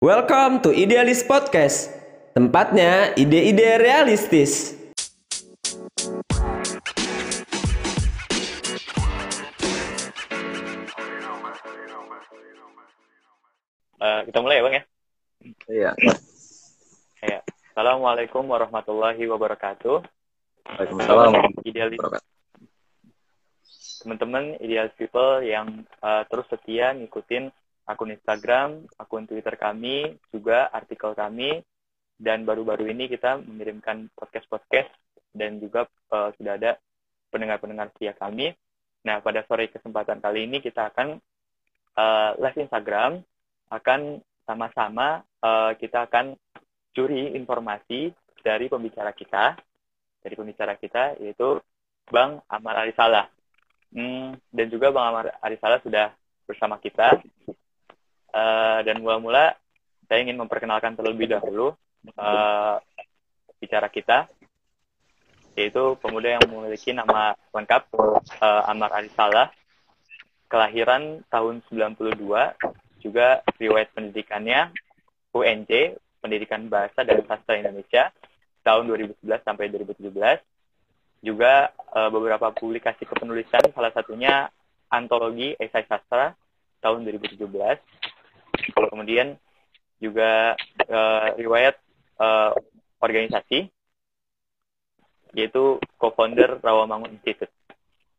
Welcome to Idealis Podcast. Tempatnya ide-ide realistis. Eh, kita mulai ya bang ya. Iya. Ya. Assalamualaikum warahmatullahi wabarakatuh. Waalaikumsalam. Idealis teman-teman idealis people yang eh, terus setia ngikutin akun Instagram, akun Twitter kami, juga artikel kami, dan baru-baru ini kita mengirimkan podcast-podcast dan juga eh, sudah ada pendengar-pendengar setia kami. Nah, pada sore kesempatan kali ini kita akan eh, live Instagram, akan sama-sama eh, kita akan curi informasi dari pembicara kita, dari pembicara kita yaitu Bang Amar Arisalah. Hmm, dan juga Bang Amar Arisalah sudah bersama kita. Eh, dan mula-mula saya ingin memperkenalkan terlebih dahulu eh, bicara kita, yaitu pemuda yang memiliki nama lengkap eh, Amar Arisalah, kelahiran tahun 92, juga riwayat pendidikannya UNJ, Pendidikan Bahasa dan Sastra Indonesia, tahun 2011 sampai 2017. Juga eh, beberapa publikasi kepenulisan, salah satunya antologi esai sastra tahun 2017. Kemudian juga eh, riwayat eh, organisasi, yaitu co-founder Rawamangun Institute.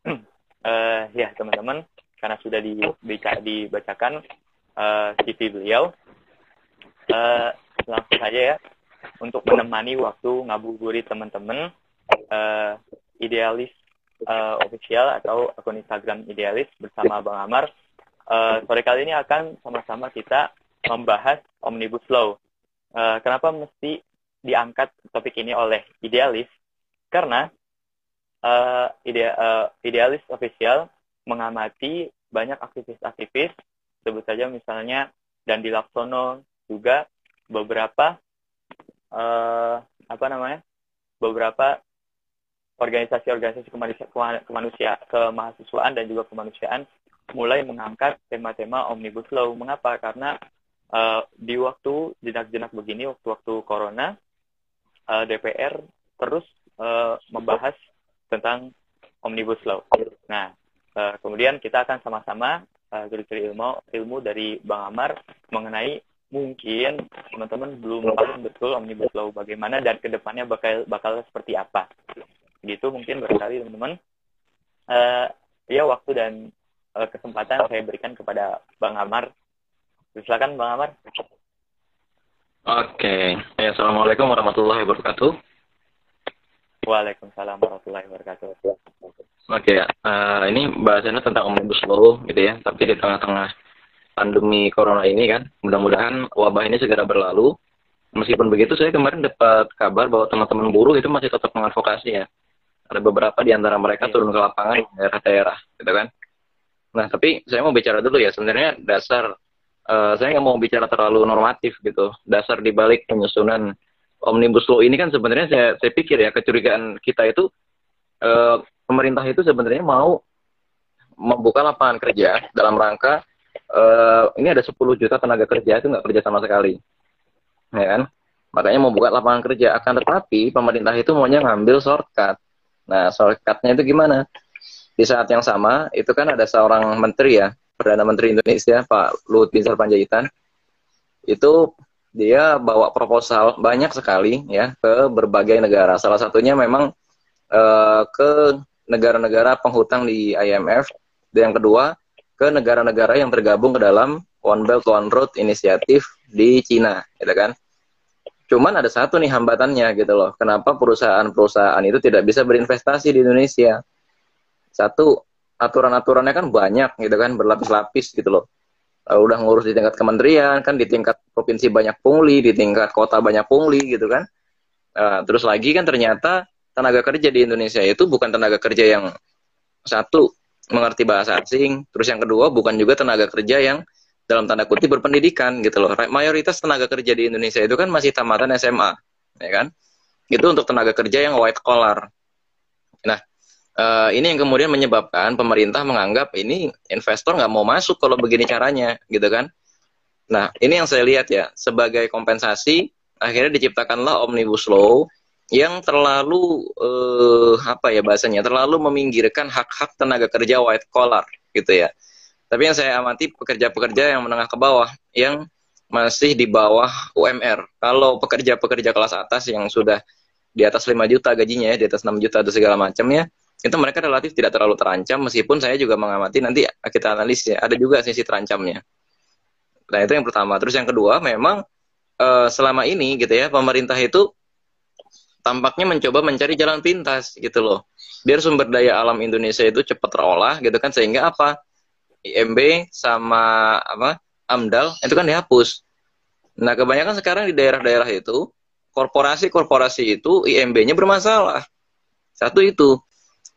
Eh, ya teman-teman, karena sudah dibaca, dibacakan eh, CV beliau, eh, langsung saja ya untuk menemani waktu ngabuburit teman-teman eh, idealis eh, official atau akun Instagram idealis bersama Bang Amar. Eh, sore kali ini akan sama-sama kita membahas omnibus law. Eh, kenapa mesti diangkat topik ini oleh idealis? Karena eh, ide, eh, idealis official mengamati banyak aktivis-aktivis, sebut saja misalnya Dandi Laksono juga beberapa eh, apa namanya beberapa organisasi-organisasi kemanusia, kemanusia, kemahasiswaan dan juga kemanusiaan mulai mengangkat tema-tema omnibus law. Mengapa? Karena eh, di waktu jenak-jenak begini, waktu-waktu corona, eh, DPR terus eh, membahas tentang omnibus law. Nah, eh, kemudian kita akan sama-sama curi-curi ilmu ilmu dari Bang Amar mengenai mungkin teman-teman belum tahu betul omnibus law bagaimana dan ke depannya bakal bakal seperti apa. Gitu mungkin barangkali teman-teman. Eh, ya waktu dan eh, kesempatan saya berikan kepada Bang Amar. Silakan Bang Amar. Oke. Ya, Assalamualaikum warahmatullahi wabarakatuh. Waalaikumsalam warahmatullahi wabarakatuh. Oke, eh, ini bahasannya tentang omnibus law gitu ya. Tapi di tengah-tengah pandemi corona ini kan, mudah-mudahan wabah ini segera berlalu. Meskipun begitu, saya kemarin dapat kabar bahwa teman-teman buruh itu masih tetap mengadvokasi ya. Ada beberapa di antara mereka Iya. turun ke lapangan daerah-daerah, gitu kan. Nah, tapi saya mau bicara dulu ya. Sebenarnya dasar eh, saya nggak mau bicara terlalu normatif gitu. Dasar dibalik penyusunan omnibus law ini kan sebenarnya saya, saya pikir ya kecurigaan kita itu eh, pemerintah itu sebenarnya mau membuka lapangan kerja dalam rangka eh, ini ada 10 juta tenaga kerja itu nggak kerja sama sekali, ya kan? Makanya mau buka lapangan kerja. Akan tetapi pemerintah itu maunya ngambil shortcut. Nah, shortcutnya itu gimana? Di saat yang sama itu kan ada seorang menteri ya, perdana menteri Indonesia Pak Luhut Binsar Panjaitan itu dia bawa proposal banyak sekali ya ke berbagai negara. Salah satunya memang eh, ke negara-negara penghutang di IMF. Dan yang kedua ke negara-negara yang tergabung ke dalam One Belt One Road inisiatif di Cina, gitu kan? Cuman ada satu nih hambatannya gitu loh. Kenapa perusahaan-perusahaan itu tidak bisa berinvestasi di Indonesia? Satu, aturan-aturannya kan banyak gitu kan, berlapis-lapis gitu loh. Eh, udah ngurus di tingkat kementerian kan di tingkat provinsi banyak pungli di tingkat kota banyak pungli gitu kan. Eh, terus lagi kan ternyata tenaga kerja di Indonesia itu bukan tenaga kerja yang satu mengerti bahasa asing. Terus yang kedua bukan juga tenaga kerja yang dalam tanda kutip berpendidikan gitu loh. Mayoritas tenaga kerja di Indonesia itu kan masih tamatan SMA ya kan? Itu untuk tenaga kerja yang white collar eh, ini yang kemudian menyebabkan pemerintah menganggap ini investor nggak mau masuk kalau begini caranya gitu kan Nah, ini yang saya lihat ya, sebagai kompensasi akhirnya diciptakanlah omnibus law yang terlalu eh, apa ya bahasanya, terlalu meminggirkan hak-hak tenaga kerja white collar gitu ya. Tapi yang saya amati pekerja-pekerja yang menengah ke bawah yang masih di bawah UMR. Kalau pekerja-pekerja kelas atas yang sudah di atas 5 juta gajinya ya, di atas 6 juta atau segala macamnya, itu mereka relatif tidak terlalu terancam meskipun saya juga mengamati nanti kita analis ya, ada juga sisi terancamnya. Nah, itu yang pertama. Terus yang kedua, memang uh, selama ini gitu ya, pemerintah itu tampaknya mencoba mencari jalan pintas gitu loh. Biar sumber daya alam Indonesia itu cepat terolah gitu kan sehingga apa? IMB sama apa? AMDAL itu kan dihapus. Nah, kebanyakan sekarang di daerah-daerah itu korporasi-korporasi itu IMB-nya bermasalah. Satu itu.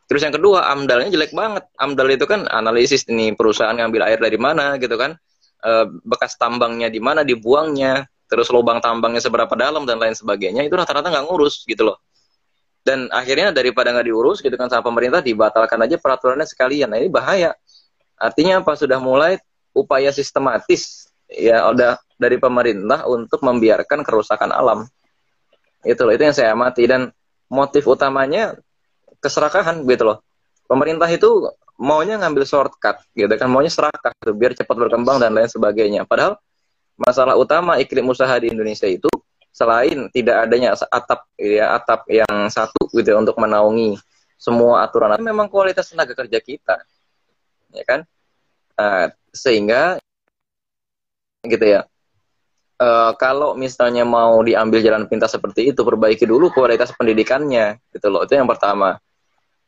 Terus yang kedua, AMDAL-nya jelek banget. AMDAL itu kan analisis ini perusahaan ngambil air dari mana gitu kan Eh, bekas tambangnya di mana dibuangnya, terus lubang tambangnya seberapa dalam dan lain sebagainya itu rata-rata nggak ngurus gitu loh. Dan akhirnya daripada nggak diurus gitu kan sama pemerintah dibatalkan aja peraturannya sekalian. Nah ini bahaya. Artinya apa sudah mulai upaya sistematis ya udah dari pemerintah untuk membiarkan kerusakan alam. Itu loh itu yang saya amati dan motif utamanya keserakahan gitu loh. Pemerintah itu maunya ngambil shortcut gitu kan maunya serakah gitu, biar cepat berkembang dan lain sebagainya. Padahal masalah utama iklim usaha di Indonesia itu selain tidak adanya atap ya atap yang satu gitu ya, untuk menaungi semua aturan memang kualitas tenaga kerja kita ya kan? Uh, sehingga gitu ya uh, kalau misalnya mau diambil jalan pintas seperti itu perbaiki dulu kualitas pendidikannya gitu loh. Itu yang pertama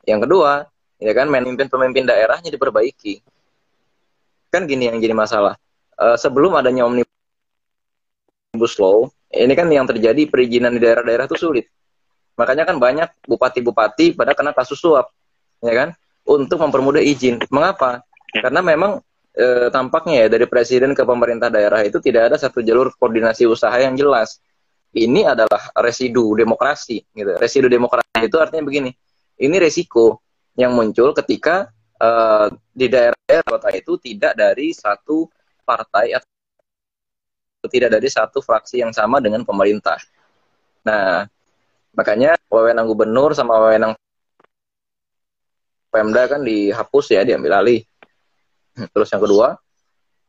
yang kedua ya kan pemimpin-pemimpin daerahnya diperbaiki. Kan gini yang jadi masalah. Uh, sebelum adanya omnibus law ini kan yang terjadi perizinan di daerah-daerah itu sulit. Makanya kan banyak bupati-bupati pada kena kasus suap ya kan untuk mempermudah izin. Mengapa? Karena memang e, tampaknya ya dari presiden ke pemerintah daerah itu tidak ada satu jalur koordinasi usaha yang jelas. Ini adalah residu demokrasi gitu. Residu demokrasi itu artinya begini ini resiko yang muncul ketika uh, di daerah kota itu tidak dari satu partai atau tidak dari satu fraksi yang sama dengan pemerintah. Nah, makanya wewenang gubernur sama wewenang Pemda kan dihapus ya, diambil alih. Terus yang kedua,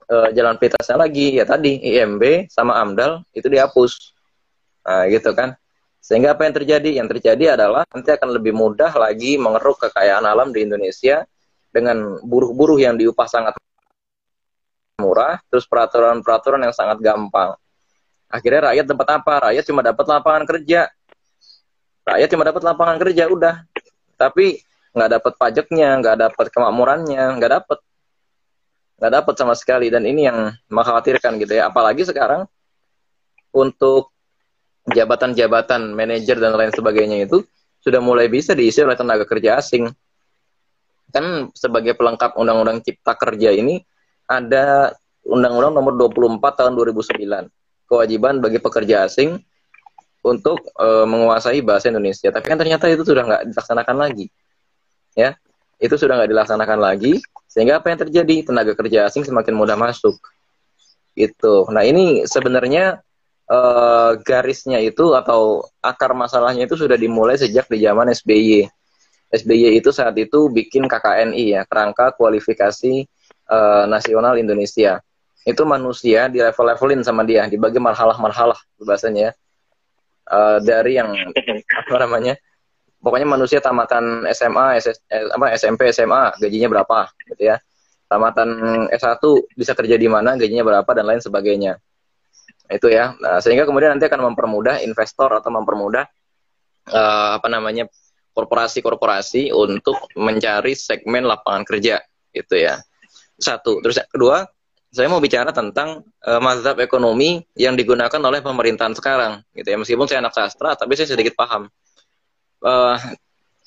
uh, jalan pintasnya lagi ya tadi IMB sama AMDAL itu dihapus. Nah, gitu kan. Sehingga apa yang terjadi? Yang terjadi adalah nanti akan lebih mudah lagi mengeruk kekayaan alam di Indonesia dengan buruh-buruh yang diupah sangat murah, terus peraturan-peraturan yang sangat gampang. Akhirnya rakyat dapat apa? Rakyat cuma dapat lapangan kerja. Rakyat cuma dapat lapangan kerja, udah. Tapi nggak dapat pajaknya, nggak dapat kemakmurannya, nggak dapat. Nggak dapat sama sekali. Dan ini yang mengkhawatirkan gitu ya. Apalagi sekarang untuk jabatan-jabatan manajer dan lain sebagainya itu sudah mulai bisa diisi oleh tenaga kerja asing. Kan sebagai pelengkap Undang-Undang Cipta Kerja ini ada Undang-Undang Nomor 24 tahun 2009 kewajiban bagi pekerja asing untuk e, menguasai bahasa Indonesia. Tapi kan ternyata itu sudah nggak dilaksanakan lagi, ya itu sudah nggak dilaksanakan lagi sehingga apa yang terjadi tenaga kerja asing semakin mudah masuk. Itu. Nah ini sebenarnya uh, garisnya itu atau akar masalahnya itu sudah dimulai sejak di zaman SBY. SBY itu saat itu bikin KKNI ya, kerangka kualifikasi uh, nasional Indonesia. Itu manusia di level-levelin sama dia, dibagi marhalah-marhalah bahasanya. Uh, dari yang apa namanya? Pokoknya manusia tamatan SMA, SS, apa SMP, SMA, gajinya berapa gitu ya. Tamatan S1 bisa kerja di mana, gajinya berapa dan lain sebagainya itu ya. Nah, sehingga kemudian nanti akan mempermudah investor atau mempermudah uh, apa namanya korporasi-korporasi untuk mencari segmen lapangan kerja. Itu ya. Satu. Terus kedua saya mau bicara tentang uh, mazhab ekonomi yang digunakan oleh pemerintahan sekarang. Gitu ya. Meskipun saya anak sastra tapi saya sedikit paham. Uh,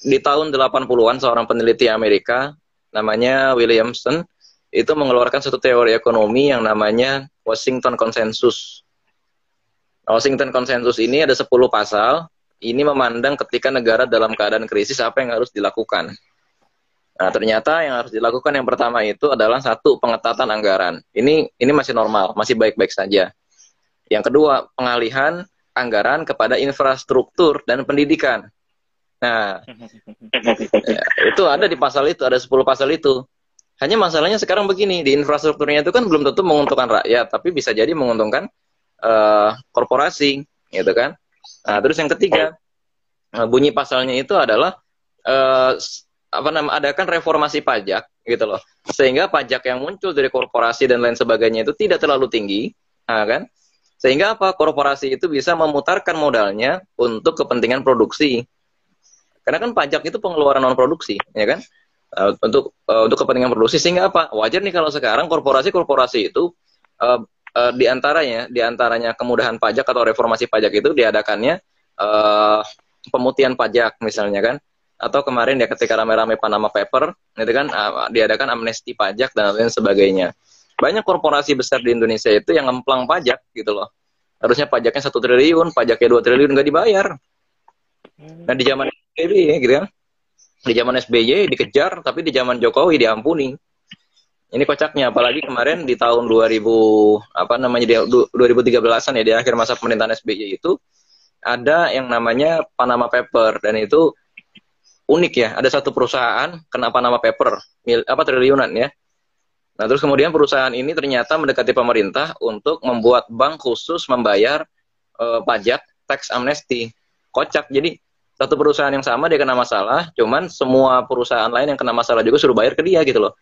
di tahun 80-an seorang peneliti Amerika namanya Williamson itu mengeluarkan satu teori ekonomi yang namanya Washington Consensus Washington Consensus ini ada 10 pasal. Ini memandang ketika negara dalam keadaan krisis apa yang harus dilakukan. Nah, ternyata yang harus dilakukan yang pertama itu adalah satu pengetatan anggaran. Ini ini masih normal, masih baik-baik saja. Yang kedua, pengalihan anggaran kepada infrastruktur dan pendidikan. Nah, ya, itu ada di pasal itu, ada 10 pasal itu. Hanya masalahnya sekarang begini, di infrastrukturnya itu kan belum tentu menguntungkan rakyat, tapi bisa jadi menguntungkan uh, korporasi, gitu kan. Nah, terus yang ketiga, eh, bunyi pasalnya itu adalah uh, apa nama adakan reformasi pajak gitu loh. Sehingga pajak yang muncul dari korporasi dan lain sebagainya itu tidak terlalu tinggi nah, kan. Sehingga apa? Korporasi itu bisa memutarkan modalnya untuk kepentingan produksi. Karena kan pajak itu pengeluaran non produksi ya kan? Uh, untuk uh, untuk kepentingan produksi. Sehingga apa? Wajar nih kalau sekarang korporasi-korporasi itu uh, uh, di antaranya di antaranya kemudahan pajak atau reformasi pajak itu diadakannya uh, pemutihan pajak misalnya kan. Atau kemarin ya ketika rame-rame Panama Paper itu kan uh, diadakan amnesti pajak dan lain sebagainya. Banyak korporasi besar di Indonesia itu yang ngemplang pajak gitu loh. Harusnya pajaknya satu triliun pajaknya dua triliun nggak dibayar. Nah di zaman SBY gitu kan. Di zaman SBY dikejar tapi di zaman Jokowi diampuni ini kocaknya apalagi kemarin di tahun 2000 apa namanya di 2013an ya di akhir masa pemerintahan SBY itu ada yang namanya Panama Paper dan itu unik ya. Ada satu perusahaan kenapa nama paper mil, apa triliunan ya. Nah, terus kemudian perusahaan ini ternyata mendekati pemerintah untuk membuat bank khusus membayar uh, pajak tax amnesty. Kocak. Jadi satu perusahaan yang sama dia kena masalah, cuman semua perusahaan lain yang kena masalah juga suruh bayar ke dia gitu loh.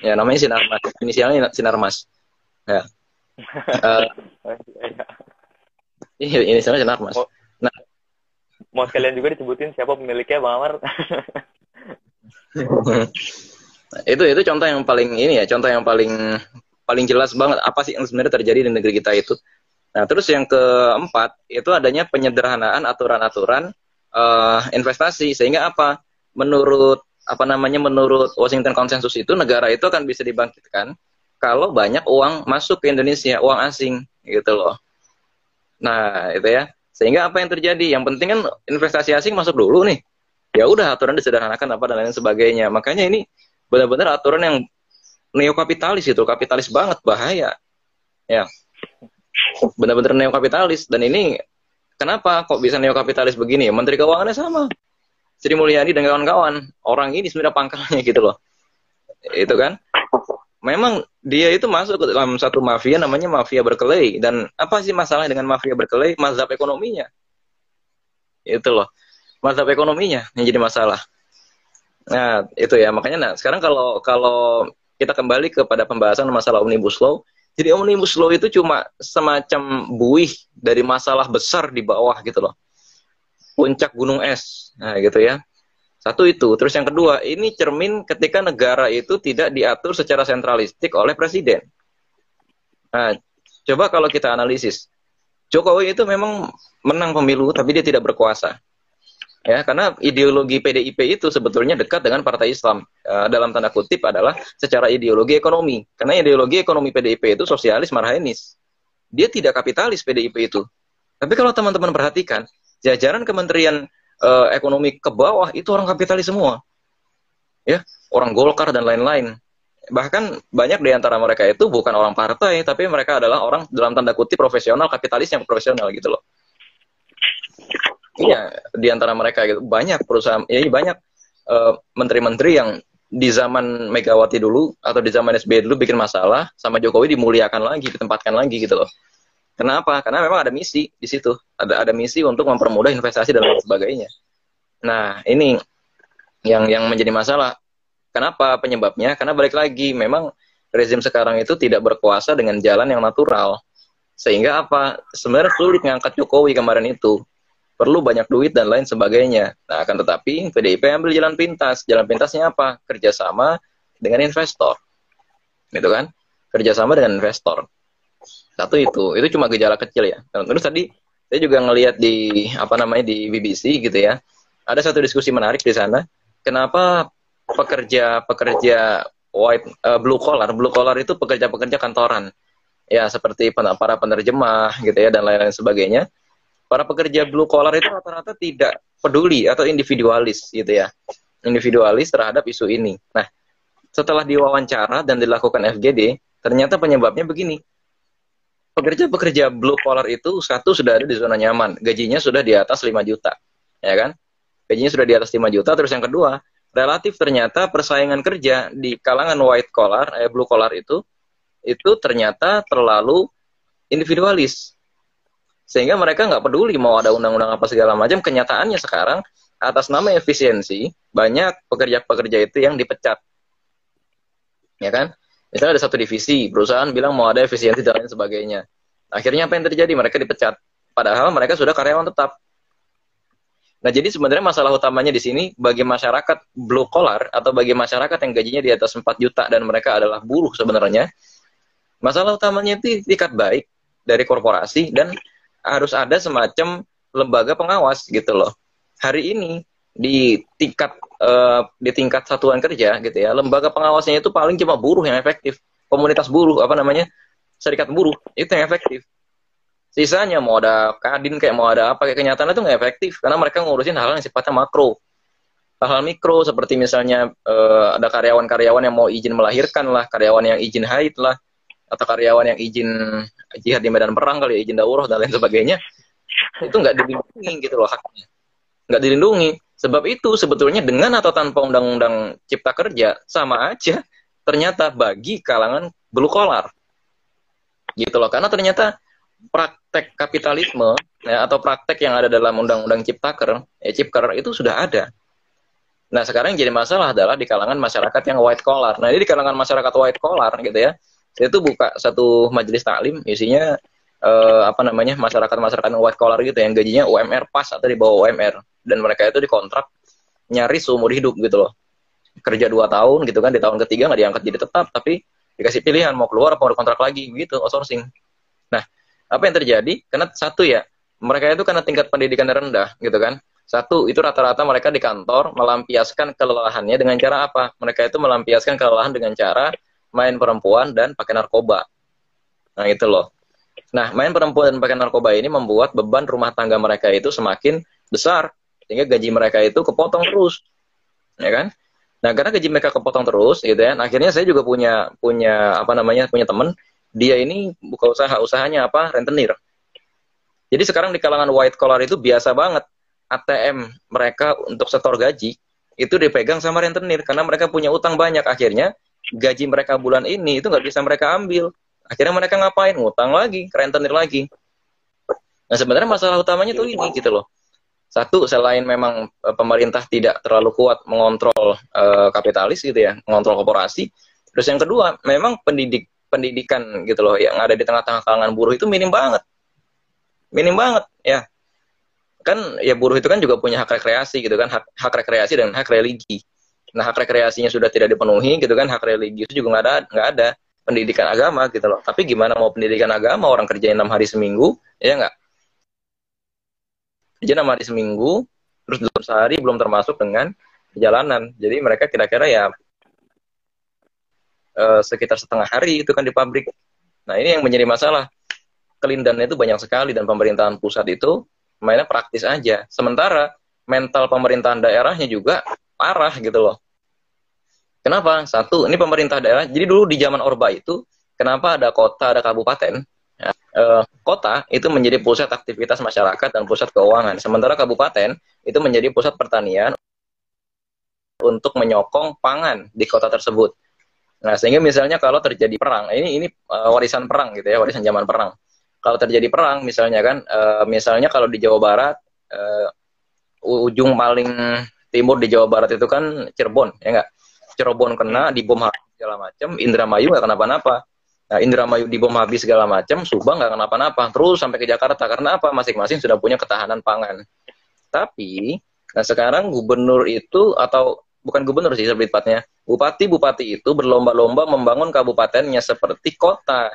Ya namanya Sinarmas, inisialnya Sinarmas. Ya. Uh, iya, inisialnya Sinarmas. Oh, mau sekalian juga disebutin siapa pemiliknya Bang Amar. itu itu contoh yang paling ini ya, contoh yang paling paling jelas banget apa sih yang sebenarnya terjadi di negeri kita itu. Nah, terus yang keempat itu adanya penyederhanaan aturan-aturan uh, investasi sehingga apa? Menurut apa namanya menurut Washington Consensus itu negara itu akan bisa dibangkitkan kalau banyak uang masuk ke Indonesia, uang asing gitu loh. Nah, itu ya. Sehingga apa yang terjadi? Yang penting kan investasi asing masuk dulu nih. Ya udah aturan disederhanakan apa dan lain sebagainya. Makanya ini benar-benar aturan yang neokapitalis itu, kapitalis banget, bahaya. Ya. Benar-benar neokapitalis dan ini kenapa kok bisa neokapitalis begini? Menteri Keuangannya sama. Sri Mulyani dan kawan-kawan. Orang ini sebenarnya pangkalnya gitu loh. Itu kan? Memang dia itu masuk ke dalam satu mafia namanya mafia berkelahi. Dan apa sih masalahnya dengan mafia berkelahi? Mazhab ekonominya. Itu loh. Mazhab ekonominya yang jadi masalah. Nah itu ya. Makanya nah sekarang kalau kalau kita kembali kepada pembahasan masalah omnibus law jadi omnibus law itu cuma semacam buih dari masalah besar di bawah gitu loh puncak gunung es nah gitu ya satu itu. Terus yang kedua, ini cermin ketika negara itu tidak diatur secara sentralistik oleh presiden. Nah, coba kalau kita analisis. Jokowi itu memang menang pemilu, tapi dia tidak berkuasa. Ya, karena ideologi PDIP itu sebetulnya dekat dengan Partai Islam. Uh, dalam tanda kutip adalah secara ideologi ekonomi. Karena ideologi ekonomi PDIP itu sosialis marhainis. Dia tidak kapitalis PDIP itu. Tapi kalau teman-teman perhatikan, jajaran Kementerian uh, ekonomi ke bawah itu orang kapitalis semua. Ya, orang Golkar dan lain-lain. Bahkan banyak di antara mereka itu bukan orang partai, tapi mereka adalah orang dalam tanda kutip profesional, kapitalis yang profesional gitu loh. Iya, di antara mereka gitu banyak perusahaan, ya banyak menteri menteri-menteri yang di zaman Megawati dulu atau di zaman SBY dulu bikin masalah sama Jokowi dimuliakan lagi, ditempatkan lagi gitu loh. Kenapa? Karena memang ada misi di situ. Ada ada misi untuk mempermudah investasi dan lain sebagainya. Nah, ini yang yang menjadi masalah. Kenapa penyebabnya? Karena balik lagi, memang rezim sekarang itu tidak berkuasa dengan jalan yang natural. Sehingga apa? Sebenarnya sulit ngangkat Jokowi kemarin itu. Perlu banyak duit dan lain sebagainya. Nah, akan tetapi PDIP ambil jalan pintas. Jalan pintasnya apa? Kerjasama dengan investor. Gitu kan? Kerjasama dengan investor. Satu itu, itu cuma gejala kecil ya. Terus tadi saya juga ngelihat di apa namanya di BBC gitu ya. Ada satu diskusi menarik di sana. Kenapa pekerja-pekerja white uh, blue collar, blue collar itu pekerja-pekerja kantoran. Ya, seperti para penerjemah gitu ya dan lain-lain sebagainya. Para pekerja blue collar itu rata-rata tidak peduli atau individualis gitu ya. individualis terhadap isu ini. Nah, setelah diwawancara dan dilakukan FGD, ternyata penyebabnya begini. Pekerja-pekerja blue collar itu satu sudah ada di zona nyaman, gajinya sudah di atas 5 juta, ya kan? Gajinya sudah di atas 5 juta. Terus yang kedua, relatif ternyata persaingan kerja di kalangan white collar, eh, blue collar itu, itu ternyata terlalu individualis. Sehingga mereka nggak peduli mau ada undang-undang apa segala macam. Kenyataannya sekarang atas nama efisiensi banyak pekerja-pekerja itu yang dipecat. Ya kan? Misalnya ada satu divisi, perusahaan bilang mau ada efisiensi dan lain sebagainya. Akhirnya apa yang terjadi? Mereka dipecat. Padahal mereka sudah karyawan tetap. Nah, jadi sebenarnya masalah utamanya di sini bagi masyarakat blue collar atau bagi masyarakat yang gajinya di atas 4 juta dan mereka adalah buruh sebenarnya. Masalah utamanya itu tiket baik dari korporasi dan harus ada semacam lembaga pengawas gitu loh. Hari ini di tingkat uh, di tingkat satuan kerja gitu ya, lembaga pengawasnya itu paling cuma buruh yang efektif. Komunitas buruh apa namanya? Serikat buruh itu yang efektif. Sisanya mau ada kadin kayak mau ada apa kayak kenyataan itu nggak efektif karena mereka ngurusin hal-hal yang sifatnya makro. Hal-hal mikro seperti misalnya uh, ada karyawan-karyawan yang mau izin melahirkan lah, karyawan yang izin haid lah, atau karyawan yang izin jihad di medan perang kali ya, izin daurah dan lain sebagainya itu nggak dilindungi gitu loh haknya nggak dilindungi sebab itu sebetulnya dengan atau tanpa undang-undang cipta kerja sama aja ternyata bagi kalangan blue collar. Gitu loh karena ternyata praktek kapitalisme ya, atau praktek yang ada dalam undang-undang ciptaker ya cipker itu sudah ada. Nah sekarang yang jadi masalah adalah di kalangan masyarakat yang white collar. Nah ini di kalangan masyarakat white collar gitu ya tuh buka satu majelis taklim isinya uh, apa namanya masyarakat masyarakat white collar gitu yang gajinya UMR pas atau di bawah UMR dan mereka itu dikontrak nyaris seumur hidup gitu loh. Kerja dua tahun gitu kan di tahun ketiga nggak diangkat jadi tetap tapi dikasih pilihan mau keluar apa mau kontrak lagi gitu outsourcing. Nah apa yang terjadi? Karena satu ya mereka itu karena tingkat pendidikan rendah gitu kan. Satu itu rata-rata mereka di kantor melampiaskan kelelahannya dengan cara apa? Mereka itu melampiaskan kelelahan dengan cara main perempuan dan pakai narkoba. Nah, itu loh. Nah, main perempuan dan pakai narkoba ini membuat beban rumah tangga mereka itu semakin besar sehingga gaji mereka itu kepotong terus. Ya kan? Nah, karena gaji mereka kepotong terus gitu ya. Akhirnya saya juga punya punya apa namanya? punya teman, dia ini buka usaha, usahanya apa? rentenir. Jadi sekarang di kalangan white collar itu biasa banget ATM mereka untuk setor gaji itu dipegang sama rentenir karena mereka punya utang banyak akhirnya gaji mereka bulan ini itu nggak bisa mereka ambil. Akhirnya mereka ngapain? Ngutang lagi, kerentenir lagi. Nah sebenarnya masalah utamanya tuh ini gitu loh. Satu, selain memang e, pemerintah tidak terlalu kuat mengontrol uh, kapitalis gitu ya, mengontrol korporasi. Terus yang kedua, memang pendidik pendidikan gitu loh yang ada di tengah-tengah kalangan buruh itu minim banget. Minim banget ya. Kan ya buruh itu kan juga punya hak rekreasi gitu kan, hak, hak rekreasi dan hak religi nah hak rekreasinya sudah tidak dipenuhi gitu kan hak religius juga nggak ada nggak ada pendidikan agama gitu loh tapi gimana mau pendidikan agama orang kerjain enam hari seminggu ya nggak kerja enam hari seminggu terus dalam sehari belum termasuk dengan perjalanan jadi mereka kira-kira ya eh, sekitar setengah hari itu kan di pabrik nah ini yang menjadi masalah kelindannya itu banyak sekali dan pemerintahan pusat itu mainnya praktis aja sementara mental pemerintahan daerahnya juga parah gitu loh. Kenapa? Satu, ini pemerintah daerah. Jadi dulu di zaman Orba itu, kenapa ada kota, ada kabupaten? Eh, kota itu menjadi pusat aktivitas masyarakat dan pusat keuangan. Sementara kabupaten itu menjadi pusat pertanian untuk menyokong pangan di kota tersebut. Nah, sehingga misalnya kalau terjadi perang, ini ini uh, warisan perang gitu ya, warisan zaman perang. Kalau terjadi perang misalnya kan, uh, misalnya kalau di Jawa Barat uh, ujung paling timur di Jawa Barat itu kan Cirebon, ya enggak? Cirebon kena, di bom habis segala macam, Indramayu nggak kenapa-napa. Nah, Indramayu di bom habis segala macam, Subang nggak kenapa-napa. Terus sampai ke Jakarta, karena apa? Masing-masing sudah punya ketahanan pangan. Tapi, nah sekarang gubernur itu, atau bukan gubernur sih tepatnya, bupati-bupati itu berlomba-lomba membangun kabupatennya seperti kota.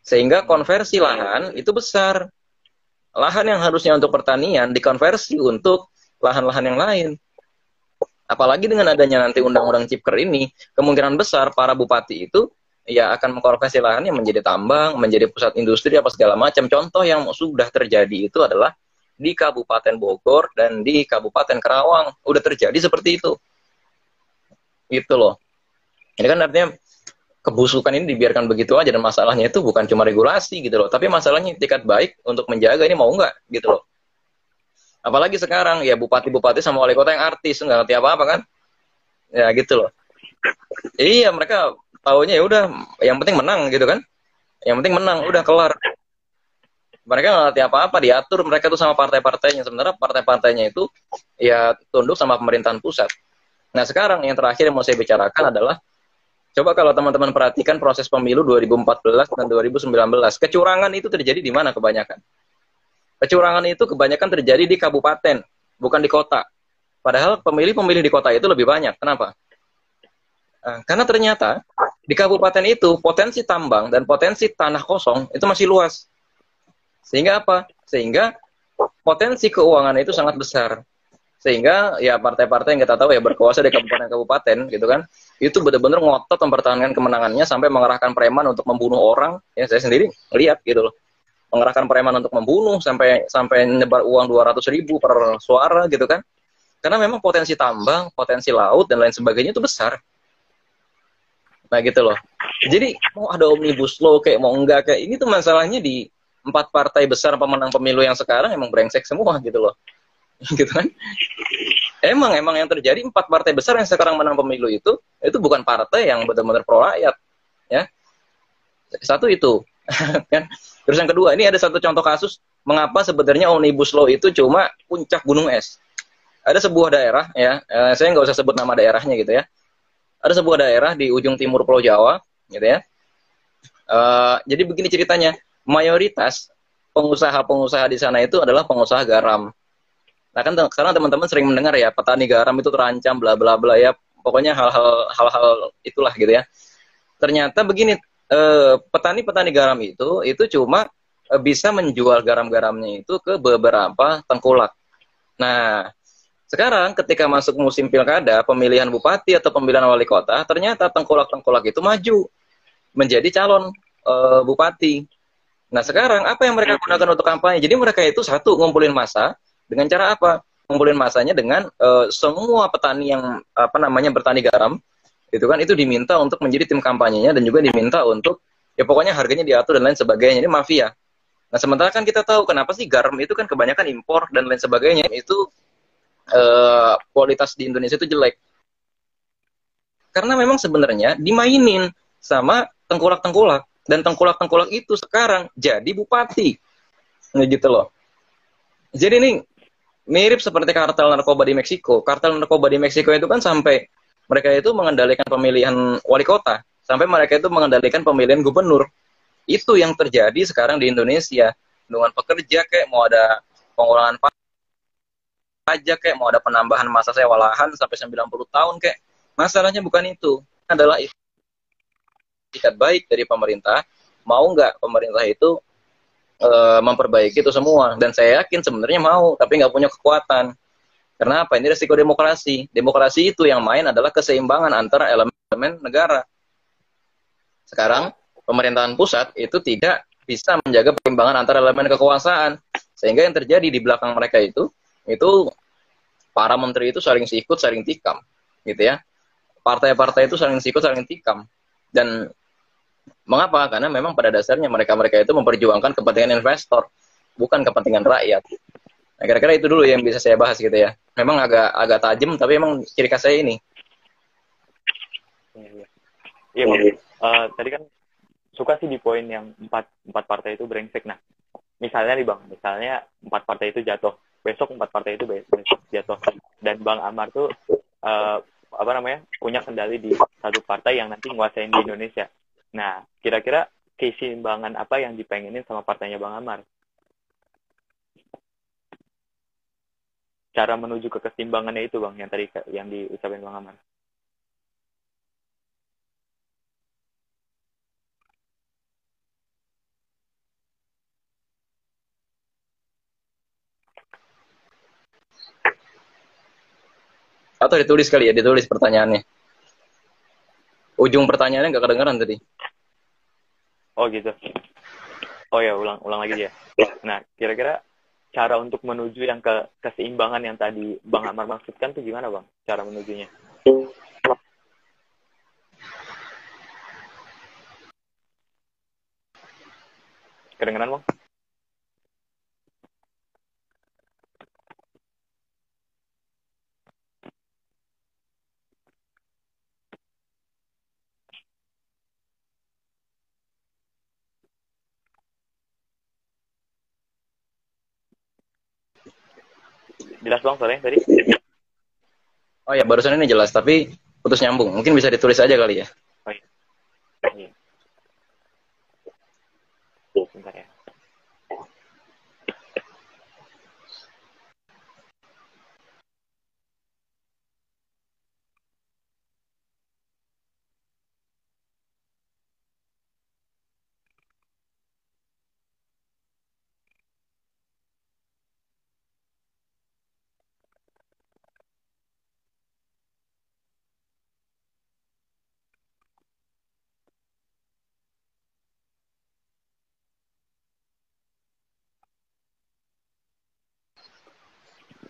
Sehingga konversi lahan itu besar. Lahan yang harusnya untuk pertanian dikonversi untuk lahan-lahan yang lain. Apalagi dengan adanya nanti undang-undang Cipker ini, kemungkinan besar para bupati itu ya akan mengkonversi lahannya menjadi tambang, menjadi pusat industri apa segala macam. Contoh yang sudah terjadi itu adalah di Kabupaten Bogor dan di Kabupaten Karawang. Udah terjadi seperti itu. gitu loh ini kan artinya kebusukan ini dibiarkan begitu aja dan masalahnya itu bukan cuma regulasi gitu loh tapi masalahnya tingkat baik untuk menjaga ini mau nggak gitu loh apalagi sekarang ya bupati-bupati sama wali kota yang artis nggak ngerti apa-apa kan ya gitu loh iya mereka taunya ya udah yang penting menang gitu kan. Yang penting menang udah kelar. Mereka nggak ngerti apa-apa diatur mereka tuh sama partai-partainya. Sebenarnya partai-partainya itu ya tunduk sama pemerintahan pusat. Nah sekarang yang terakhir yang mau saya bicarakan adalah coba kalau teman-teman perhatikan proses pemilu 2014 dan 2019 kecurangan itu terjadi di mana kebanyakan? Kecurangan itu kebanyakan terjadi di kabupaten bukan di kota. Padahal pemilih-pemilih di kota itu lebih banyak. Kenapa? Nah, karena ternyata di kabupaten itu potensi tambang dan potensi tanah kosong itu masih luas. Sehingga apa? Sehingga potensi keuangan itu sangat besar. Sehingga ya partai-partai yang kita tahu ya berkuasa di kabupaten-kabupaten gitu kan, itu benar-benar ngotot mempertahankan kemenangannya sampai mengerahkan preman untuk membunuh orang. Ya saya sendiri lihat gitu loh. Mengerahkan preman untuk membunuh sampai sampai nyebar uang 200 ribu per suara gitu kan. Karena memang potensi tambang, potensi laut dan lain sebagainya itu besar. Nah gitu loh. Jadi mau ada omnibus law kayak mau enggak kayak ini tuh masalahnya di empat partai besar pemenang pemilu yang sekarang emang brengsek semua gitu loh. Gitu kan? Emang emang yang terjadi empat partai besar yang sekarang menang pemilu itu itu bukan partai yang benar-benar pro rakyat ya. Satu itu kan? Terus yang kedua ini ada satu contoh kasus mengapa sebenarnya omnibus law itu cuma puncak gunung es? Ada sebuah daerah ya eh, saya nggak usah sebut nama daerahnya gitu ya ada sebuah daerah di ujung timur Pulau Jawa gitu ya uh, jadi begini ceritanya mayoritas pengusaha-pengusaha di sana itu adalah pengusaha garam. Nah kan sekarang teman-teman sering mendengar ya petani garam itu terancam bla bla bla ya pokoknya hal-hal hal-hal itulah gitu ya. Ternyata begini eh, petani-petani garam itu itu cuma eh, bisa menjual garam-garamnya itu ke beberapa tengkulak. Nah sekarang ketika masuk musim pilkada pemilihan bupati atau pemilihan wali kota ternyata tengkulak-tengkulak itu maju menjadi calon uh, bupati Nah sekarang apa yang mereka gunakan untuk kampanye? Jadi mereka itu satu ngumpulin masa dengan cara apa? Ngumpulin masanya dengan uh, semua petani yang apa namanya bertani garam, itu kan itu diminta untuk menjadi tim kampanyenya dan juga diminta untuk ya pokoknya harganya diatur dan lain sebagainya. Ini mafia. Nah sementara kan kita tahu kenapa sih garam itu kan kebanyakan impor dan lain sebagainya itu uh, kualitas di Indonesia itu jelek. Karena memang sebenarnya dimainin sama tengkulak-tengkulak dan tengkulak-tengkulak itu sekarang jadi bupati. Nah, gitu loh. Jadi ini mirip seperti kartel narkoba di Meksiko. Kartel narkoba di Meksiko itu kan sampai mereka itu mengendalikan pemilihan wali kota, sampai mereka itu mengendalikan pemilihan gubernur. Itu yang terjadi sekarang di Indonesia. Dengan pekerja kayak mau ada pengurangan pajak kayak mau ada penambahan masa sewa lahan sampai 90 tahun kayak masalahnya bukan itu adalah itikat baik dari pemerintah, mau nggak pemerintah itu e, memperbaiki itu semua? Dan saya yakin sebenarnya mau, tapi nggak punya kekuatan. Karena apa? Ini resiko demokrasi. Demokrasi itu yang main adalah keseimbangan antara elemen negara. Sekarang pemerintahan pusat itu tidak bisa menjaga perimbangan antara elemen kekuasaan. Sehingga yang terjadi di belakang mereka itu, itu para menteri itu saling sikut, saling tikam. Gitu ya. Partai-partai itu saling sikut, saling tikam. Dan Mengapa? Karena memang pada dasarnya mereka-mereka itu memperjuangkan kepentingan investor, bukan kepentingan rakyat. Nah, kira-kira itu dulu yang bisa saya bahas gitu ya. Memang agak agak tajam, tapi emang ciri khas saya ini. Iya. Bang. Uh, tadi kan suka sih di poin yang empat empat partai itu brengsek. Nah, misalnya nih bang, misalnya empat partai itu jatuh, besok empat partai itu besok jatuh, dan bang Amar tuh uh, apa namanya punya kendali di satu partai yang nanti nguasain di Indonesia. Nah, kira-kira keseimbangan apa yang dipengenin sama partainya Bang Amar? Cara menuju ke keseimbangannya itu Bang, yang tadi yang diucapin Bang Amar. Atau ditulis kali ya, ditulis pertanyaannya. Ujung pertanyaannya nggak kedengeran tadi. Oh gitu. Oh ya, ulang ulang lagi ya. Nah, kira-kira cara untuk menuju yang ke keseimbangan yang tadi Bang Amar maksudkan tuh gimana Bang? Cara menujunya? Kedengeran Bang? Jelas bang soalnya tadi Oh ya, barusan ini jelas, tapi putus nyambung. Mungkin bisa ditulis aja kali ya. oh iya Iya. Bentar ya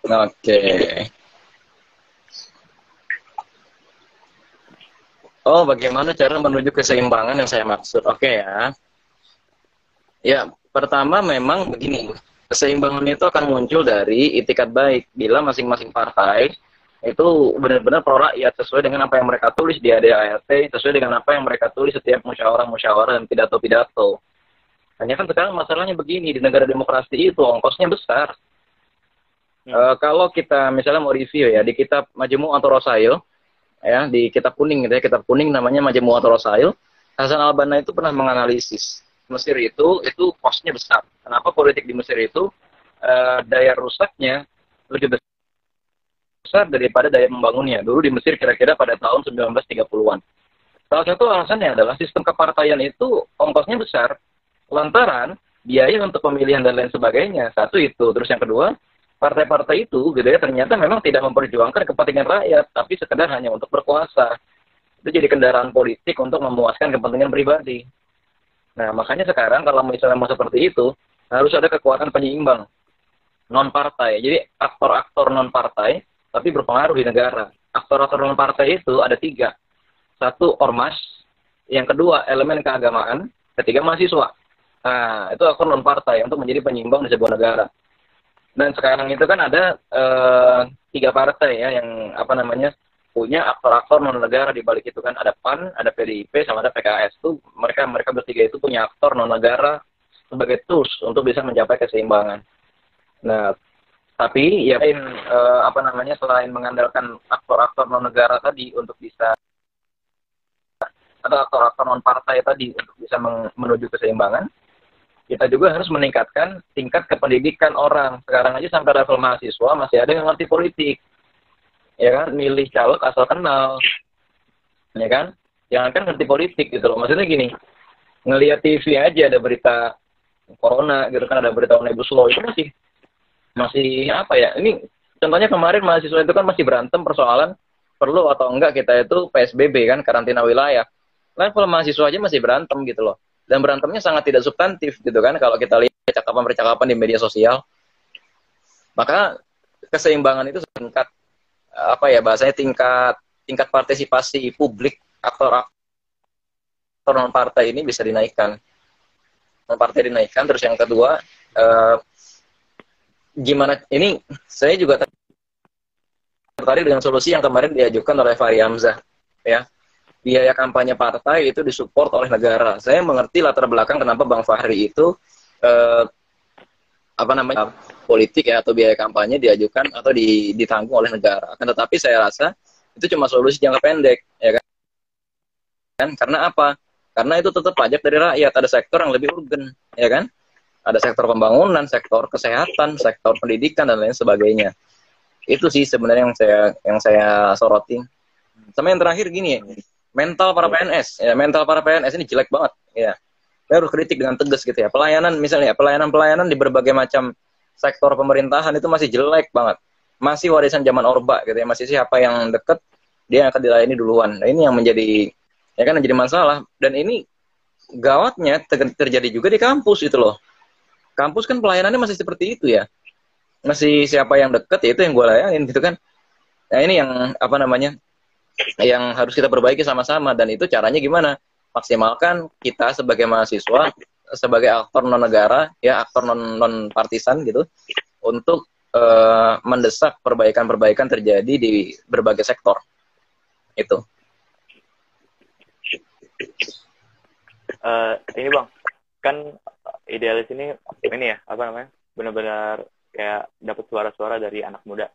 Oke. Oh, bagaimana cara menuju keseimbangan yang saya maksud? Oke ya. Ya, pertama memang begini. Keseimbangan itu akan muncul dari itikat baik. Bila masing-masing partai itu benar-benar pro rakyat sesuai dengan apa yang mereka tulis di ADART, sesuai dengan apa yang mereka tulis setiap musyawarah-musyawarah dan pidato-pidato. Hanya kan sekarang masalahnya begini, di negara demokrasi itu ongkosnya besar. Eh, kalau kita misalnya mau review ya di kitab Majmu' atau Rosail ya di kitab kuning gitu ya kitab kuning namanya Majmu' atau Rosail Hasan al Banna itu pernah menganalisis Mesir itu itu kosnya besar. Kenapa politik di Mesir itu eh, daya rusaknya lebih besar daripada daya membangunnya. Dulu di Mesir kira-kira pada tahun 1930-an. Salah satu alasannya adalah sistem kepartaian itu ongkosnya besar. Lantaran biaya untuk pemilihan dan lain sebagainya. Satu itu. Terus yang kedua, partai-partai itu gitu ya ternyata memang tidak memperjuangkan kepentingan rakyat tapi sekedar hanya untuk berkuasa. Itu jadi kendaraan politik untuk memuaskan kepentingan pribadi. Nah makanya sekarang kalau misalnya mau seperti itu harus ada kekuatan penyeimbang. Non partai jadi aktor-aktor non partai tapi berpengaruh di negara. Aktor-aktor non partai itu ada tiga. Satu ormas. Yang kedua elemen keagamaan. Ketiga mahasiswa. Nah itu aktor non partai untuk menjadi penyeimbang di sebuah negara dan sekarang itu kan ada uh, tiga partai ya yang apa namanya punya aktor-aktor non negara di balik itu kan ada PAN, ada PDIP, sama ada PKS tuh mereka mereka bertiga itu punya aktor non negara sebagai tools untuk bisa mencapai keseimbangan. Nah, tapi ya uh, apa namanya selain mengandalkan aktor-aktor non negara tadi untuk bisa atau aktor-aktor non partai tadi untuk bisa menuju keseimbangan, kita juga harus meningkatkan tingkat kependidikan orang. Sekarang aja sampai level mahasiswa masih ada yang ngerti politik. Ya kan, milih caleg asal kenal. Ya kan? Jangan kan ngerti politik gitu loh. Maksudnya gini, ngelihat TV aja ada berita corona gitu kan ada berita omnibus law itu masih masih apa ya? Ini contohnya kemarin mahasiswa itu kan masih berantem persoalan perlu atau enggak kita itu PSBB kan karantina wilayah. Level mahasiswa aja masih berantem gitu loh dan berantemnya sangat tidak substantif gitu kan? Kalau kita lihat percakapan-percakapan di media sosial. Maka keseimbangan itu tingkat apa ya bahasanya tingkat tingkat partisipasi publik aktor aktor non partai ini bisa dinaikkan. Non partai dinaikkan. Terus yang kedua eh, gimana ini saya juga tertarik dengan solusi yang kemarin diajukan oleh Fahri Hamzah ya biaya kampanye partai itu disupport oleh negara. Saya mengerti latar belakang kenapa Bang Fahri itu eh, apa namanya politik ya atau biaya kampanye diajukan atau ditanggung oleh negara. Akan tetapi saya rasa itu cuma solusi jangka pendek, ya kan? kan? Karena apa? Karena itu tetap pajak dari rakyat. Ada sektor yang lebih urgen, ya kan? Ada sektor pembangunan, sektor kesehatan, sektor pendidikan dan lain sebagainya. Itu sih sebenarnya yang saya yang saya sorotin. Sama yang terakhir gini ya, mental para PNS ya mental para PNS ini jelek banget. Ya saya harus kritik dengan tegas gitu ya. Pelayanan misalnya pelayanan pelayanan di berbagai macam sektor pemerintahan itu masih jelek banget. Masih warisan zaman orba gitu ya. Masih siapa yang deket dia akan dilayani duluan. Nah, ini yang menjadi ya kan menjadi masalah. Dan ini gawatnya terjadi juga di kampus itu loh. Kampus kan pelayanannya masih seperti itu ya. Masih siapa yang deket ya itu yang gue layanin gitu kan. Nah ini yang apa namanya yang harus kita perbaiki sama-sama. Dan itu caranya gimana? Maksimalkan kita sebagai mahasiswa sebagai aktor non negara ya aktor non non partisan gitu untuk uh, mendesak perbaikan-perbaikan terjadi di berbagai sektor. Itu. Uh, ini bang kan idealis ini ini ya apa namanya benar-benar kayak dapat suara-suara dari anak muda.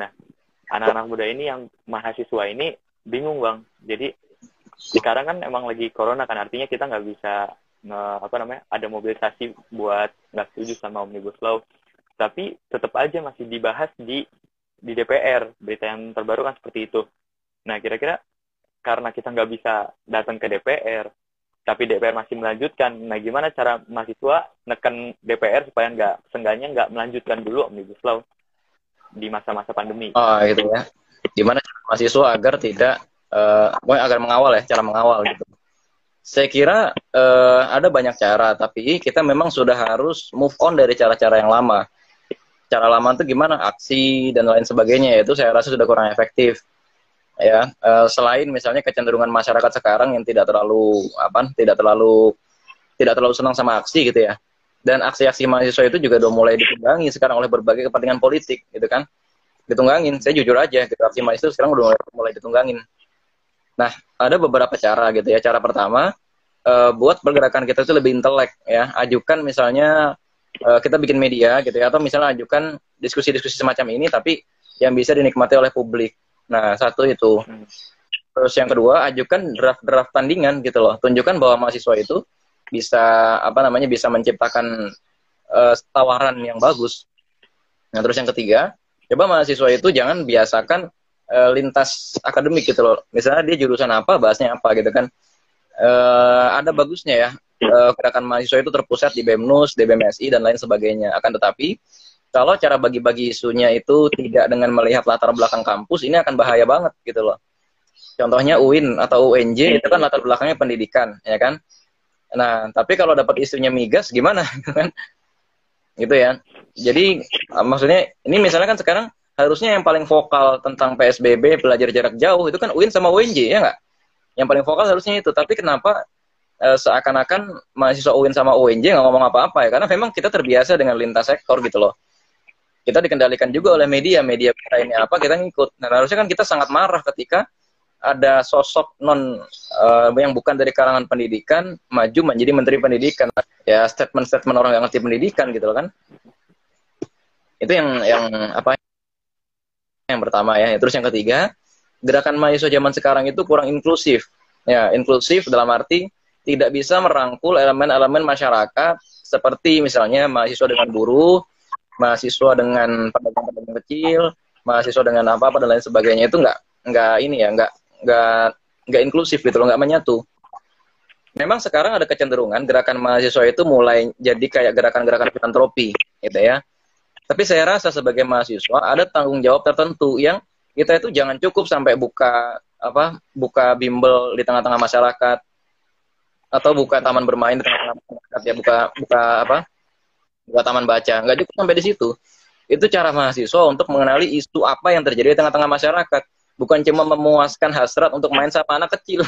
Nah anak-anak muda ini yang mahasiswa ini bingung bang. Jadi sekarang kan emang lagi corona kan artinya kita nggak bisa nge, apa namanya ada mobilisasi buat nggak setuju sama omnibus law. Tapi tetap aja masih dibahas di di DPR berita yang terbaru kan seperti itu. Nah kira-kira karena kita nggak bisa datang ke DPR tapi DPR masih melanjutkan nah gimana cara mahasiswa neken DPR supaya nggak seenggaknya nggak melanjutkan dulu omnibus law di masa-masa pandemi? Oh gitu ya gimana mahasiswa agar tidak uh, agar mengawal ya cara mengawal gitu. Saya kira uh, ada banyak cara tapi kita memang sudah harus move on dari cara-cara yang lama. Cara lama itu gimana? Aksi dan lain sebagainya itu saya rasa sudah kurang efektif ya. Uh, selain misalnya kecenderungan masyarakat sekarang yang tidak terlalu apa tidak terlalu tidak terlalu senang sama aksi gitu ya. Dan aksi-aksi mahasiswa itu juga udah mulai ditunggangi sekarang oleh berbagai kepentingan politik gitu kan ditunggangin. Saya jujur aja gitu. Aksi mahasiswa sekarang udah mulai, ditunggangin. Nah ada beberapa cara gitu ya. Cara pertama uh, buat pergerakan kita itu lebih intelek ya. Ajukan misalnya uh, kita bikin media gitu ya. Atau misalnya ajukan diskusi-diskusi semacam ini tapi yang bisa dinikmati oleh publik. Nah, satu itu. Terus yang kedua, ajukan draft-draft tandingan gitu loh. Tunjukkan bahwa mahasiswa itu bisa apa namanya bisa menciptakan uh, tawaran yang bagus. Nah, terus yang ketiga, coba mahasiswa itu jangan biasakan uh, lintas akademik gitu loh. Misalnya dia jurusan apa, bahasnya apa gitu kan. Uh, ada bagusnya ya uh, gerakan mahasiswa itu terpusat di BEMNUS, di BMSI dan lain sebagainya. Akan tetapi kalau cara bagi-bagi isunya itu tidak dengan melihat latar belakang kampus, ini akan bahaya banget gitu loh. Contohnya UIN atau UNJ itu kan latar belakangnya pendidikan, ya kan? Nah, tapi kalau dapat isunya migas gimana kan? Gitu ya. Jadi maksudnya ini misalnya kan sekarang harusnya yang paling vokal tentang PSBB belajar jarak jauh itu kan UIN sama UNJ ya nggak? Yang paling vokal harusnya itu. Tapi kenapa e, seakan-akan mahasiswa UIN sama UNJ nggak ngomong apa-apa ya? Karena memang kita terbiasa dengan lintas sektor gitu loh kita dikendalikan juga oleh media media kita ini apa kita ngikut nah harusnya kan kita sangat marah ketika ada sosok non uh, yang bukan dari kalangan pendidikan maju menjadi menteri pendidikan ya statement-statement orang yang ngerti pendidikan gitu loh kan itu yang yang apa yang pertama ya terus yang ketiga gerakan mahasiswa zaman sekarang itu kurang inklusif ya inklusif dalam arti tidak bisa merangkul elemen-elemen masyarakat seperti misalnya mahasiswa dengan buruh mahasiswa dengan pedagang-pedagang kecil, mahasiswa dengan apa-apa dan lain sebagainya itu nggak nggak ini ya nggak nggak nggak inklusif gitu loh nggak menyatu. Memang sekarang ada kecenderungan gerakan mahasiswa itu mulai jadi kayak gerakan-gerakan filantropi gitu ya. Tapi saya rasa sebagai mahasiswa ada tanggung jawab tertentu yang kita itu jangan cukup sampai buka apa buka bimbel di tengah-tengah masyarakat. Atau buka taman bermain di tengah-tengah masyarakat. Ya buka buka apa buat taman baca. Nggak cukup sampai di situ. Itu cara mahasiswa untuk mengenali isu apa yang terjadi di tengah-tengah masyarakat. Bukan cuma memuaskan hasrat untuk main sama anak kecil.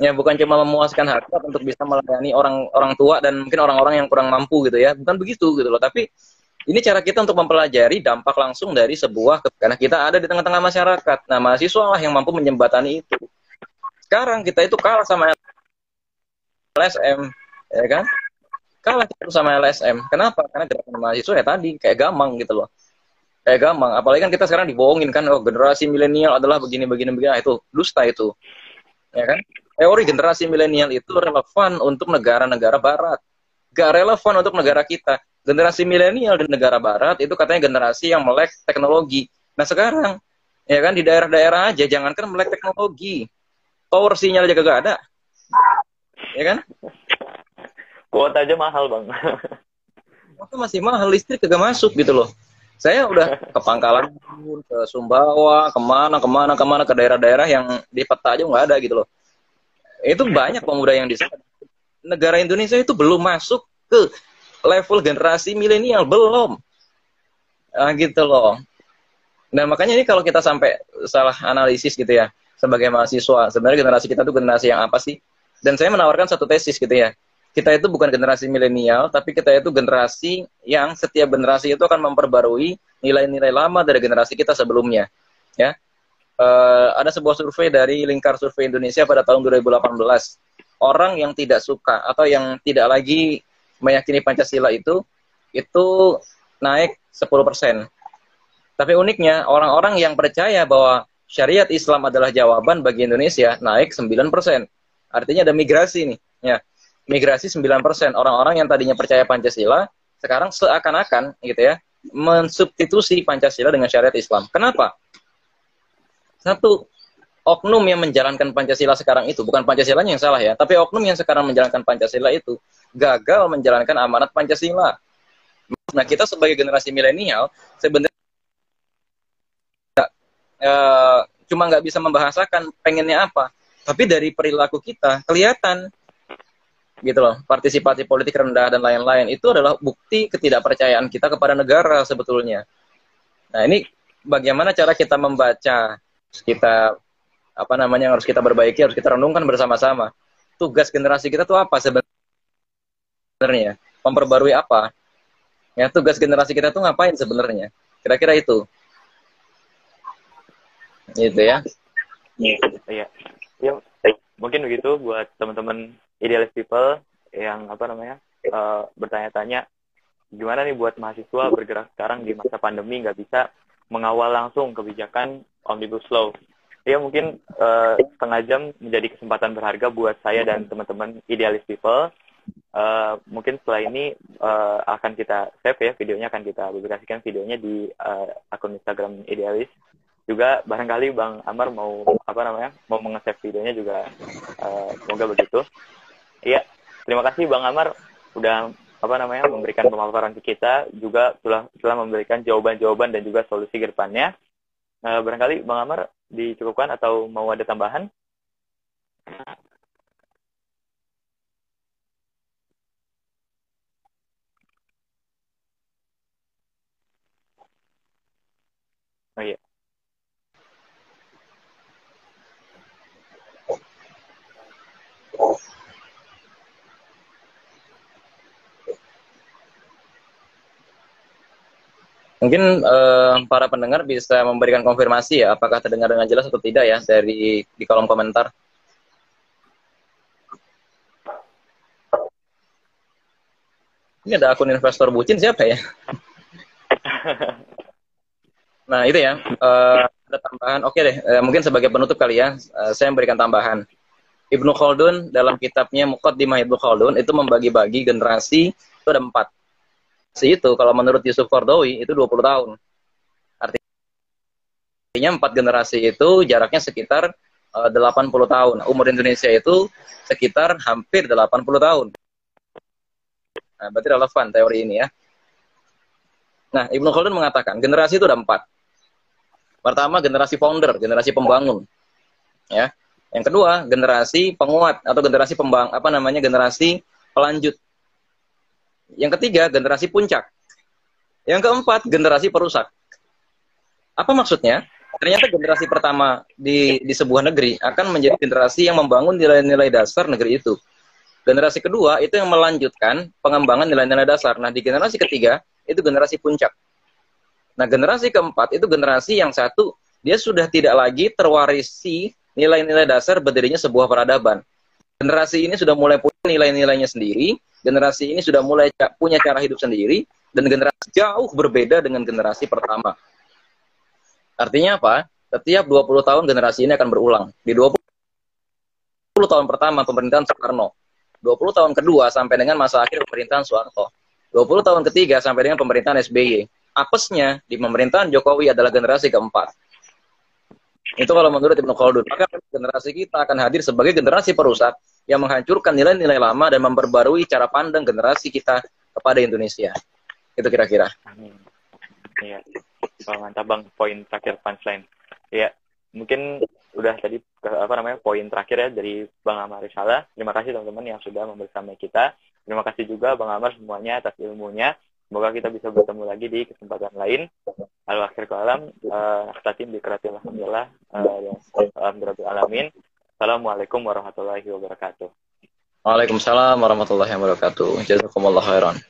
Ya bukan cuma memuaskan hasrat untuk bisa melayani orang orang tua dan mungkin orang-orang yang kurang mampu gitu ya. Bukan begitu gitu loh. Tapi ini cara kita untuk mempelajari dampak langsung dari sebuah karena kita ada di tengah-tengah masyarakat nah mahasiswa lah yang mampu menjembatani itu sekarang kita itu kalah sama LSM ya kan kalah kita sama LSM. Kenapa? Karena gerakan mahasiswa ya tadi kayak gamang gitu loh. Kayak gamang. Apalagi kan kita sekarang dibohongin kan, oh generasi milenial adalah begini begini begini. Nah, itu dusta itu, ya kan? Teori generasi milenial itu relevan untuk negara-negara Barat, gak relevan untuk negara kita. Generasi milenial di negara Barat itu katanya generasi yang melek teknologi. Nah sekarang, ya kan di daerah-daerah aja, jangankan melek teknologi, power sinyal aja gak ada, ya kan? Kuota aja mahal bang. Kuota masih mahal, listrik kagak masuk gitu loh. Saya udah ke Pangkalan, ke Sumbawa, ke mana, ke mana, ke mana, ke daerah-daerah yang di peta aja nggak ada gitu loh. Itu banyak pemuda yang di sana. Negara Indonesia itu belum masuk ke level generasi milenial, belum. Nah, gitu loh. Nah, makanya ini kalau kita sampai salah analisis gitu ya, sebagai mahasiswa, sebenarnya generasi kita tuh generasi yang apa sih? Dan saya menawarkan satu tesis gitu ya kita itu bukan generasi milenial, tapi kita itu generasi yang setiap generasi itu akan memperbarui nilai-nilai lama dari generasi kita sebelumnya. Ya, uh, ada sebuah survei dari Lingkar Survei Indonesia pada tahun 2018. Orang yang tidak suka atau yang tidak lagi meyakini Pancasila itu itu naik 10%. Tapi uniknya orang-orang yang percaya bahwa syariat Islam adalah jawaban bagi Indonesia naik 9%. Artinya ada migrasi nih, ya. Migrasi 9%. Orang-orang yang tadinya percaya Pancasila sekarang seakan-akan gitu ya mensubstitusi Pancasila dengan syariat Islam. Kenapa? Satu, oknum yang menjalankan Pancasila sekarang itu bukan Pancasilanya yang salah ya, tapi oknum yang sekarang menjalankan Pancasila itu gagal menjalankan amanat Pancasila. Nah, kita sebagai generasi milenial sebenarnya uh, cuma nggak bisa membahasakan pengennya apa, tapi dari perilaku kita kelihatan gitu loh partisipasi politik rendah dan lain-lain itu adalah bukti ketidakpercayaan kita kepada negara sebetulnya. Nah ini bagaimana cara kita membaca kita apa namanya yang harus kita perbaiki harus kita renungkan bersama-sama. Tugas generasi kita tuh apa sebenarnya? Memperbarui apa? Ya tugas generasi kita tuh ngapain sebenarnya? Kira-kira itu. Gitu ya. Iya. Ya, mungkin begitu buat teman-teman idealis people yang apa namanya uh, bertanya-tanya gimana nih buat mahasiswa bergerak sekarang di masa pandemi nggak bisa mengawal langsung kebijakan omnibus law. Ya mungkin uh, setengah jam menjadi kesempatan berharga buat saya dan teman-teman idealis people. Uh, mungkin setelah ini uh, akan kita save ya videonya akan kita publikasikan videonya di uh, akun Instagram idealis juga barangkali Bang Amar mau apa namanya mau menge-save videonya juga uh, semoga begitu. Iya, terima kasih Bang Amar udah apa namanya memberikan pemaparan ke kita juga telah telah memberikan jawaban-jawaban dan juga solusi ke depannya. Uh, barangkali Bang Amar dicukupkan atau mau ada tambahan? Oh iya. Mungkin uh, para pendengar bisa memberikan konfirmasi ya, apakah terdengar dengan jelas atau tidak ya dari di kolom komentar. Ini ada akun investor bucin siapa ya? nah itu ya, uh, ada tambahan. Oke deh, uh, mungkin sebagai penutup kali ya, saya memberikan tambahan. Ibnu Khaldun dalam kitabnya Muqaddimah Ibnu Khaldun itu membagi-bagi generasi itu ada empat itu kalau menurut Yusuf Kordowi itu 20 tahun. Artinya empat generasi itu jaraknya sekitar eh, uh, 80 tahun. Umur Indonesia itu sekitar hampir 80 tahun. Nah, berarti relevan teori ini ya. Nah, Ibnu Khaldun mengatakan generasi itu ada empat. Pertama generasi founder, generasi pembangun. Ya. Yang kedua, generasi penguat atau generasi pembang apa namanya generasi pelanjut. Yang ketiga, generasi puncak. Yang keempat, generasi perusak. Apa maksudnya? Ternyata generasi pertama di, di sebuah negeri akan menjadi generasi yang membangun nilai-nilai dasar negeri itu. Generasi kedua itu yang melanjutkan pengembangan nilai-nilai dasar. Nah, di generasi ketiga itu generasi puncak. Nah, generasi keempat itu generasi yang satu dia sudah tidak lagi terwarisi nilai-nilai dasar berdirinya sebuah peradaban. Generasi ini sudah mulai punya nilai-nilainya sendiri, generasi ini sudah mulai punya cara hidup sendiri dan generasi jauh berbeda dengan generasi pertama. Artinya apa? Setiap 20 tahun generasi ini akan berulang. Di 20 tahun pertama pemerintahan Soekarno, 20 tahun kedua sampai dengan masa akhir pemerintahan Soeharto, 20 tahun ketiga sampai dengan pemerintahan SBY. Apesnya di pemerintahan Jokowi adalah generasi keempat. Itu kalau menurut Ibnu Khaldun. Maka generasi kita akan hadir sebagai generasi perusak yang menghancurkan nilai-nilai lama dan memperbarui cara pandang generasi kita kepada Indonesia. Itu kira-kira. Amin. Iya. Mantap Bang, poin terakhir punchline. Ya, mungkin udah tadi apa namanya poin terakhir ya dari Bang Amar Salah. Terima kasih teman-teman yang sudah membersama kita. Terima kasih juga Bang Amar semuanya atas ilmunya. Semoga kita bisa bertemu lagi di kesempatan lain. Al-akhir ke alam, uh, di kerati Alhamdulillah, uh, Alhamdulillah Alamin. Assalamualaikum warahmatullahi wabarakatuh. Waalaikumsalam warahmatullahi wabarakatuh. Jazakumullah khairan.